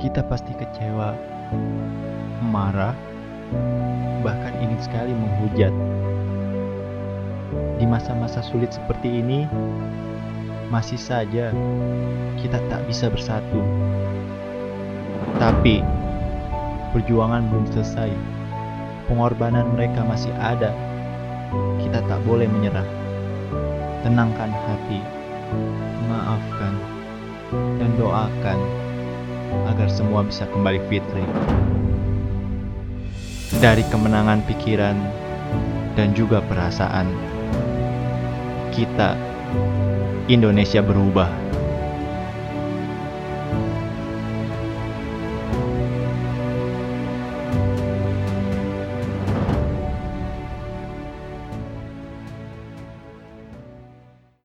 Kita pasti kecewa, marah, bahkan ingin sekali menghujat. Di masa-masa sulit seperti ini, masih saja kita tak bisa bersatu. Tapi perjuangan belum selesai. Pengorbanan mereka masih ada. Kita tak boleh menyerah. Tenangkan hati, maafkan, dan doakan agar semua bisa kembali fitri. Dari kemenangan pikiran dan juga perasaan, kita Indonesia berubah.